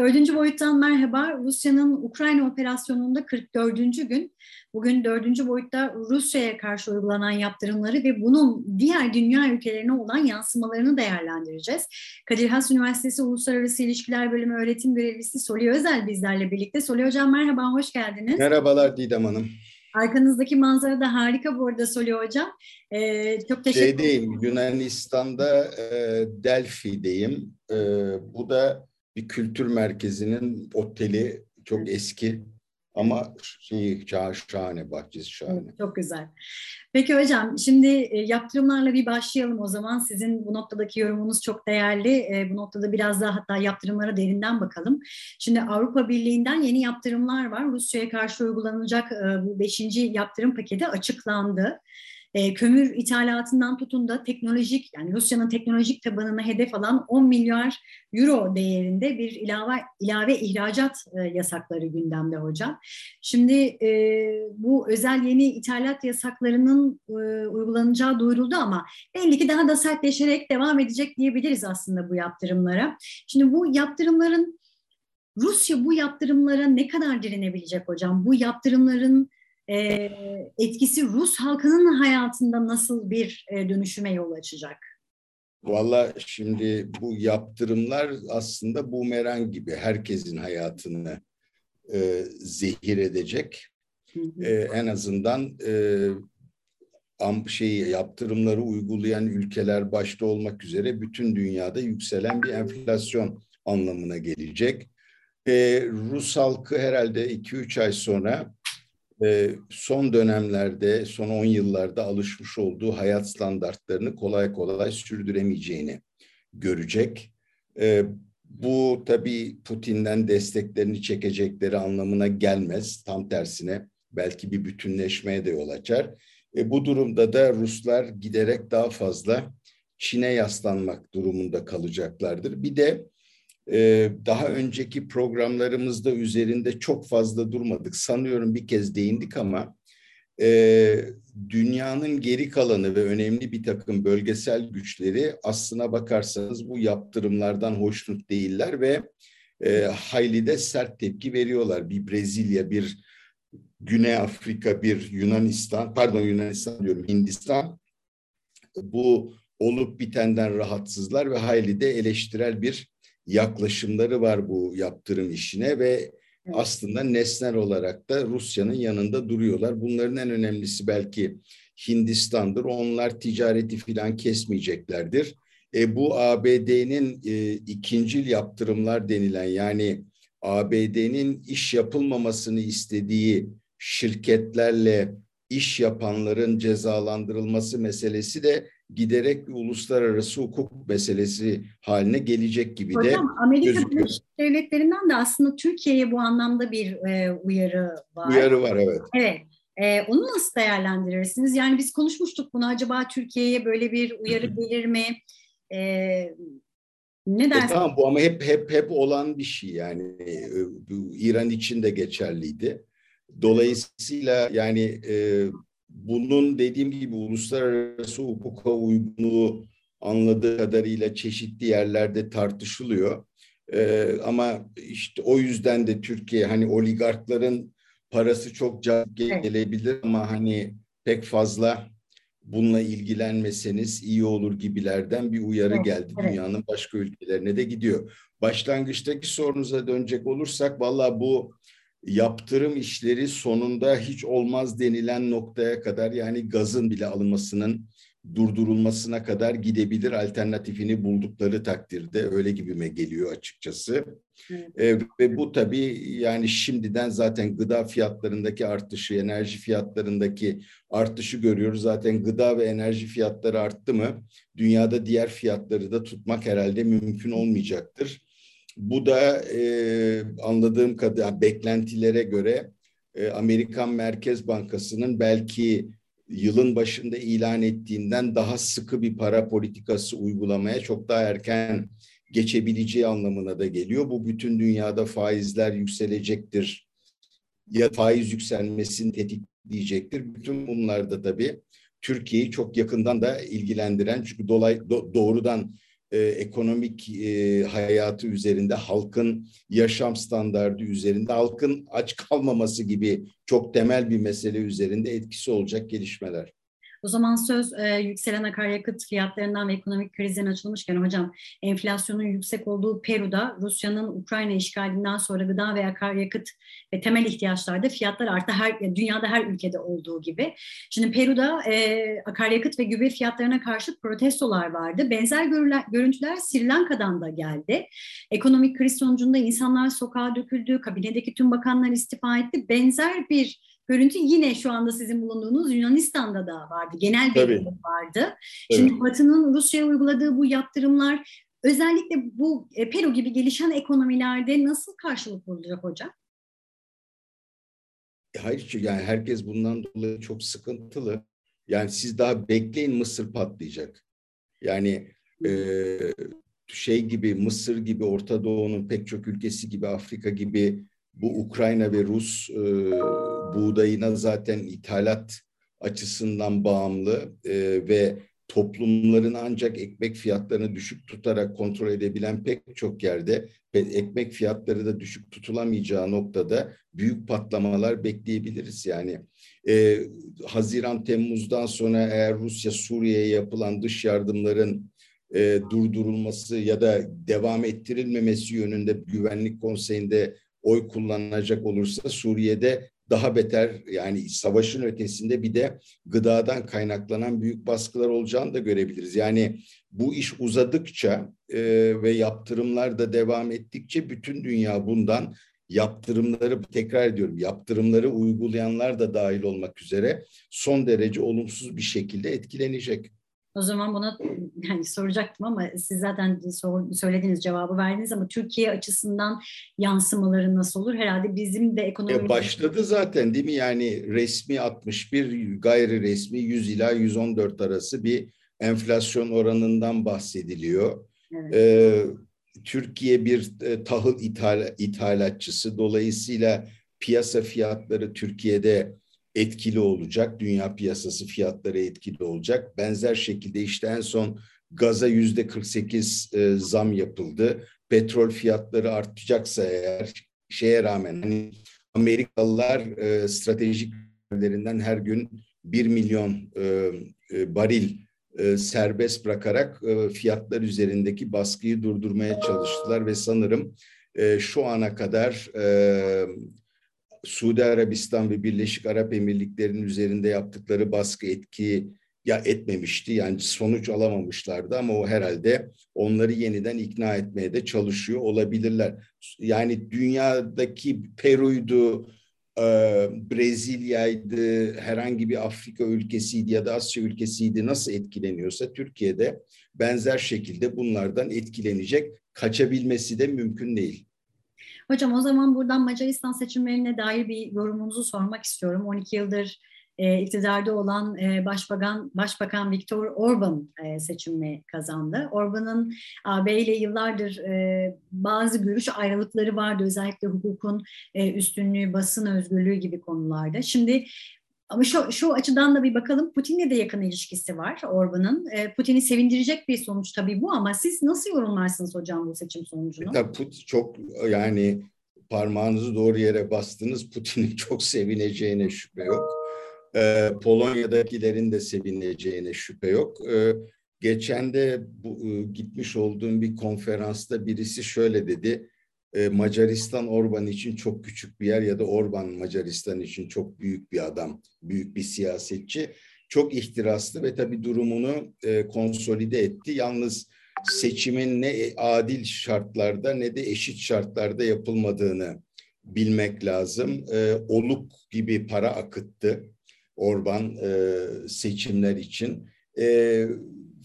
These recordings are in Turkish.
Dördüncü boyuttan merhaba. Rusya'nın Ukrayna operasyonunda 44. gün. Bugün dördüncü boyutta Rusya'ya karşı uygulanan yaptırımları ve bunun diğer dünya ülkelerine olan yansımalarını değerlendireceğiz. Kadir Has Üniversitesi Uluslararası İlişkiler Bölümü öğretim görevlisi Soli Özel bizlerle birlikte. Soli Hocam merhaba, hoş geldiniz. Merhabalar Didem Hanım. Arkanızdaki manzara da harika bu arada Soli Hocam. Ee, çok teşekkür ederim. Şeydeyim, Yunanistan'da e, Delphi'deyim. E, bu da bir kültür merkezinin oteli çok eski ama şey şahane, bahçesi şahane. Çok güzel. Peki hocam şimdi e, yaptırımlarla bir başlayalım o zaman. Sizin bu noktadaki yorumunuz çok değerli. E, bu noktada biraz daha hatta yaptırımlara derinden bakalım. Şimdi Avrupa Birliği'nden yeni yaptırımlar var. Rusya'ya karşı uygulanacak e, bu beşinci yaptırım paketi açıklandı. E, kömür ithalatından tutun da teknolojik yani Rusya'nın teknolojik tabanını hedef alan 10 milyar euro değerinde bir ilave ilave ihracat e, yasakları gündemde hocam. Şimdi e, bu özel yeni ithalat yasaklarının e, uygulanacağı duyuruldu ama belli ki daha da sertleşerek devam edecek diyebiliriz aslında bu yaptırımlara. Şimdi bu yaptırımların Rusya bu yaptırımlara ne kadar direnebilecek hocam? Bu yaptırımların e, etkisi Rus halkının hayatında nasıl bir e, dönüşüme yol açacak? Valla şimdi bu yaptırımlar aslında bumerang gibi herkesin hayatını e, zehir edecek. Hı hı. E, en azından e, şey yaptırımları uygulayan ülkeler başta olmak üzere bütün dünyada yükselen bir enflasyon anlamına gelecek. E, Rus halkı herhalde 2-3 ay sonra son dönemlerde, son 10 yıllarda alışmış olduğu hayat standartlarını kolay kolay sürdüremeyeceğini görecek. Bu tabii Putin'den desteklerini çekecekleri anlamına gelmez. Tam tersine belki bir bütünleşmeye de yol açar. E, bu durumda da Ruslar giderek daha fazla Çin'e yaslanmak durumunda kalacaklardır. Bir de daha önceki programlarımızda üzerinde çok fazla durmadık. Sanıyorum bir kez değindik ama e, dünyanın geri kalanı ve önemli bir takım bölgesel güçleri aslına bakarsanız bu yaptırımlardan hoşnut değiller ve e, hayli de sert tepki veriyorlar. Bir Brezilya, bir Güney Afrika, bir Yunanistan, pardon Yunanistan diyorum Hindistan bu olup bitenden rahatsızlar ve hayli de eleştirel bir yaklaşımları var bu yaptırım işine ve aslında nesnel olarak da Rusya'nın yanında duruyorlar. Bunların en önemlisi belki Hindistan'dır. Onlar ticareti filan kesmeyeceklerdir. E, bu ABD'nin e, ikincil yaptırımlar denilen yani ABD'nin iş yapılmamasını istediği şirketlerle iş yapanların cezalandırılması meselesi de giderek bir uluslararası hukuk meselesi haline gelecek gibi Hocam, de Amerika gözüküyor. Birleşik Devletleri'nden de aslında Türkiye'ye bu anlamda bir e, uyarı var. Uyarı var evet. Evet. E, onu nasıl değerlendirirsiniz? Yani biz konuşmuştuk bunu. Acaba Türkiye'ye böyle bir uyarı gelir mi? E, ne e, dersiniz? E, tamam bu ama hep hep hep olan bir şey yani. E, bu İran için de geçerliydi. Dolayısıyla yani e, bunun dediğim gibi uluslararası hukuka uygunluğu anladığı kadarıyla çeşitli yerlerde tartışılıyor. Ee, ama işte o yüzden de Türkiye hani oligarkların parası çok cazip gelebilir ama hani pek fazla bununla ilgilenmeseniz iyi olur gibilerden bir uyarı geldi. Evet. Dünyanın başka ülkelerine de gidiyor. Başlangıçtaki sorunuza dönecek olursak valla bu yaptırım işleri sonunda hiç olmaz denilen noktaya kadar yani gazın bile alınmasının durdurulmasına kadar gidebilir alternatifini buldukları takdirde öyle gibime geliyor açıkçası. Evet. Ee, ve bu tabii yani şimdiden zaten gıda fiyatlarındaki artışı, enerji fiyatlarındaki artışı görüyoruz. Zaten gıda ve enerji fiyatları arttı mı dünyada diğer fiyatları da tutmak herhalde mümkün olmayacaktır. Bu da e, anladığım kadar beklentilere göre e, Amerikan Merkez Bankası'nın belki yılın başında ilan ettiğinden daha sıkı bir para politikası uygulamaya çok daha erken geçebileceği anlamına da geliyor. Bu bütün dünyada faizler yükselecektir ya faiz yükselmesini tetikleyecektir. Bütün bunlar da tabii Türkiye'yi çok yakından da ilgilendiren çünkü dolay do, doğrudan e, ekonomik e, hayatı üzerinde, halkın yaşam standardı üzerinde, halkın aç kalmaması gibi çok temel bir mesele üzerinde etkisi olacak gelişmeler. O zaman söz e, yükselen akaryakıt fiyatlarından ve ekonomik krizden açılmışken hocam enflasyonun yüksek olduğu Peru'da Rusya'nın Ukrayna işgalinden sonra gıda ve akaryakıt ve temel ihtiyaçlarda fiyatlar arttı. Her, dünyada her ülkede olduğu gibi. Şimdi Peru'da e, akaryakıt ve gübre fiyatlarına karşı protestolar vardı. Benzer görüntüler Sri Lanka'dan da geldi. Ekonomik kriz sonucunda insanlar sokağa döküldü, kabinedeki tüm bakanlar istifa etti. Benzer bir görüntü yine şu anda sizin bulunduğunuz Yunanistan'da da vardı. Genel bir vardı. Evet. Şimdi Batı'nın Rusya'ya uyguladığı bu yaptırımlar özellikle bu e, Peru gibi gelişen ekonomilerde nasıl karşılık bulacak hocam? Hayır yani herkes bundan dolayı çok sıkıntılı. Yani siz daha bekleyin Mısır patlayacak. Yani e, şey gibi Mısır gibi Orta Doğu'nun pek çok ülkesi gibi Afrika gibi bu Ukrayna ve Rus e, buğdayına zaten ithalat açısından bağımlı e, ve toplumların ancak ekmek fiyatlarını düşük tutarak kontrol edebilen pek çok yerde ekmek fiyatları da düşük tutulamayacağı noktada büyük patlamalar bekleyebiliriz. Yani e, Haziran Temmuz'dan sonra eğer Rusya Suriye'ye yapılan dış yardımların e, durdurulması ya da devam ettirilmemesi yönünde Güvenlik Konseyi'nde oy kullanılacak olursa Suriye'de daha beter yani savaşın ötesinde bir de gıdadan kaynaklanan büyük baskılar olacağını da görebiliriz. Yani bu iş uzadıkça e, ve yaptırımlar da devam ettikçe bütün dünya bundan yaptırımları tekrar ediyorum yaptırımları uygulayanlar da dahil olmak üzere son derece olumsuz bir şekilde etkilenecek. O zaman buna yani soracaktım ama siz zaten sor, söylediğiniz cevabı verdiniz ama Türkiye açısından yansımaları nasıl olur? Herhalde bizim de ekonomi... E başladı zaten değil mi? Yani resmi 61, gayri resmi 100 ila 114 arası bir enflasyon oranından bahsediliyor. Evet. Ee, Türkiye bir e, tahıl ithal, ithalatçısı. Dolayısıyla piyasa fiyatları Türkiye'de etkili olacak. Dünya piyasası fiyatları etkili olacak. Benzer şekilde işte en son gaza yüzde 48 e, zam yapıldı. Petrol fiyatları artacaksa eğer şeye rağmen hani Amerikalılar e, stratejik yerlerinden her gün 1 milyon e, e, varil e, serbest bırakarak e, fiyatlar üzerindeki baskıyı durdurmaya çalıştılar ve sanırım e, şu ana kadar e, Suudi Arabistan ve Birleşik Arap Emirlikleri'nin üzerinde yaptıkları baskı etki ya etmemişti. Yani sonuç alamamışlardı ama o herhalde onları yeniden ikna etmeye de çalışıyor olabilirler. Yani dünyadaki Peru'ydu, e, Brezilya'ydı, herhangi bir Afrika ülkesiydi ya da Asya ülkesiydi nasıl etkileniyorsa Türkiye'de benzer şekilde bunlardan etkilenecek. Kaçabilmesi de mümkün değil. Hocam o zaman buradan Macaristan seçimlerine dair bir yorumunuzu sormak istiyorum. 12 yıldır e, iktidarda olan e, Başbakan Başbakan Viktor Orban e, seçimi kazandı. Orban'ın AB ile yıllardır e, bazı görüş ayrılıkları vardı. Özellikle hukukun e, üstünlüğü, basın özgürlüğü gibi konularda. Şimdi ama şu, şu açıdan da bir bakalım Putin'le de yakın ilişkisi var Orban'ın. E, Putin'i sevindirecek bir sonuç tabii bu ama siz nasıl yorumlarsınız hocam bu seçim sonucunu? Tabii Putin çok yani parmağınızı doğru yere bastınız. Putin'in çok sevineceğine şüphe yok. E, Polonya'dakilerin de sevineceğine şüphe yok. E, geçen de bu, e, gitmiş olduğum bir konferansta birisi şöyle dedi e, Macaristan Orban için çok küçük bir yer ya da Orban Macaristan için çok büyük bir adam, büyük bir siyasetçi. Çok ihtiraslı ve tabii durumunu e, konsolide etti. Yalnız seçimin ne adil şartlarda ne de eşit şartlarda yapılmadığını bilmek lazım. E, oluk gibi para akıttı Orban seçimler için.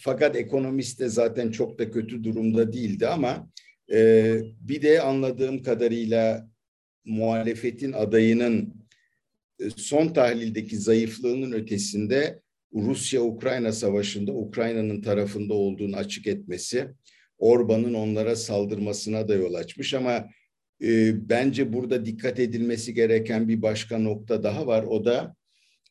Fakat ekonomist de zaten çok da kötü durumda değildi ama ee, bir de anladığım kadarıyla muhalefetin adayının e, son tahlildeki zayıflığının ötesinde Rusya-Ukrayna savaşında Ukrayna'nın tarafında olduğunu açık etmesi Orban'ın onlara saldırmasına da yol açmış ama e, bence burada dikkat edilmesi gereken bir başka nokta daha var. O da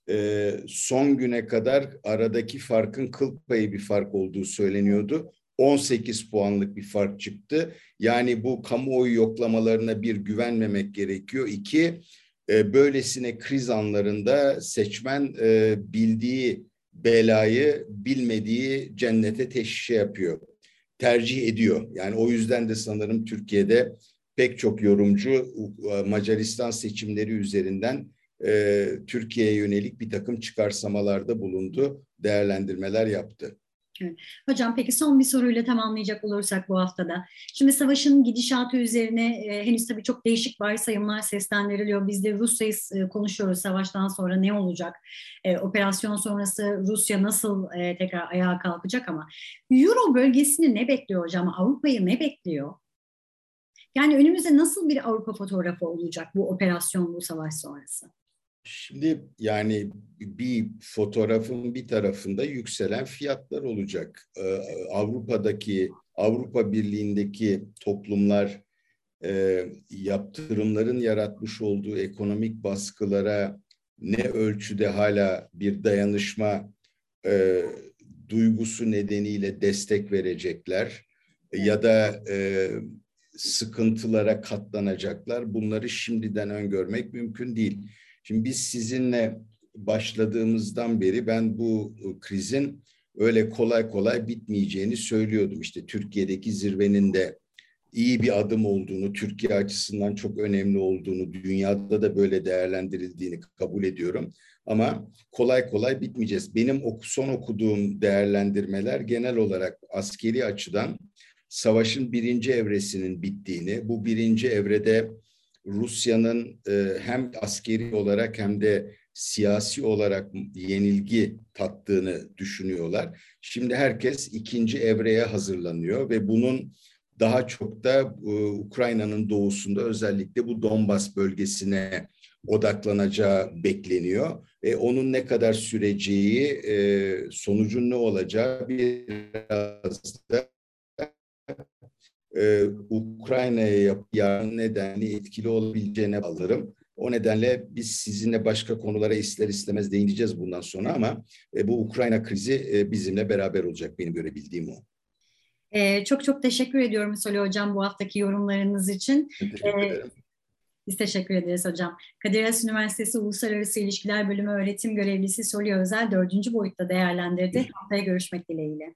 e, son güne kadar aradaki farkın kıl payı bir fark olduğu söyleniyordu. 18 puanlık bir fark çıktı. Yani bu kamuoyu yoklamalarına bir güvenmemek gerekiyor. İki, e, böylesine kriz anlarında seçmen e, bildiği belayı bilmediği cennete teşhis yapıyor. Tercih ediyor. Yani o yüzden de sanırım Türkiye'de pek çok yorumcu Macaristan seçimleri üzerinden e, Türkiye'ye yönelik bir takım çıkarsamalarda bulundu, değerlendirmeler yaptı. Hocam peki son bir soruyla tamamlayacak olursak bu haftada. Şimdi savaşın gidişatı üzerine e, henüz tabii çok değişik varsayımlar seslendiriliyor. Biz de Rusya'yı e, konuşuyoruz savaştan sonra ne olacak? E, operasyon sonrası Rusya nasıl e, tekrar ayağa kalkacak ama Euro bölgesini ne bekliyor hocam? Avrupa'yı ne bekliyor? Yani önümüzde nasıl bir Avrupa fotoğrafı olacak bu operasyon, bu savaş sonrası? Şimdi yani bir fotoğrafın bir tarafında yükselen fiyatlar olacak. Ee, Avrupa'daki, Avrupa Birliği'ndeki toplumlar e, yaptırımların yaratmış olduğu ekonomik baskılara ne ölçüde hala bir dayanışma e, duygusu nedeniyle destek verecekler ya da e, sıkıntılara katlanacaklar. Bunları şimdiden öngörmek mümkün değil. Şimdi biz sizinle başladığımızdan beri ben bu krizin öyle kolay kolay bitmeyeceğini söylüyordum. İşte Türkiye'deki zirvenin de iyi bir adım olduğunu, Türkiye açısından çok önemli olduğunu, dünyada da böyle değerlendirildiğini kabul ediyorum. Ama kolay kolay bitmeyeceğiz. Benim son okuduğum değerlendirmeler genel olarak askeri açıdan savaşın birinci evresinin bittiğini, bu birinci evrede Rusya'nın e, hem askeri olarak hem de siyasi olarak yenilgi tattığını düşünüyorlar. Şimdi herkes ikinci evreye hazırlanıyor ve bunun daha çok da e, Ukrayna'nın doğusunda özellikle bu Donbas bölgesine odaklanacağı bekleniyor. E, onun ne kadar süreceği, e, sonucun ne olacağı biraz da e, Ukrayna'ya yapılan nedenli etkili olabileceğine alırım. O nedenle biz sizinle başka konulara ister istemez değineceğiz bundan sonra ama e, bu Ukrayna krizi e, bizimle beraber olacak benim görebildiğim o. Ee, çok çok teşekkür ediyorum Soli Hocam bu haftaki yorumlarınız için. Teşekkür ederim. Biz teşekkür ederiz hocam. Kadir Has Üniversitesi Uluslararası İlişkiler Bölümü öğretim görevlisi Soli Özel dördüncü boyutta değerlendirdi. Haftaya görüşmek dileğiyle.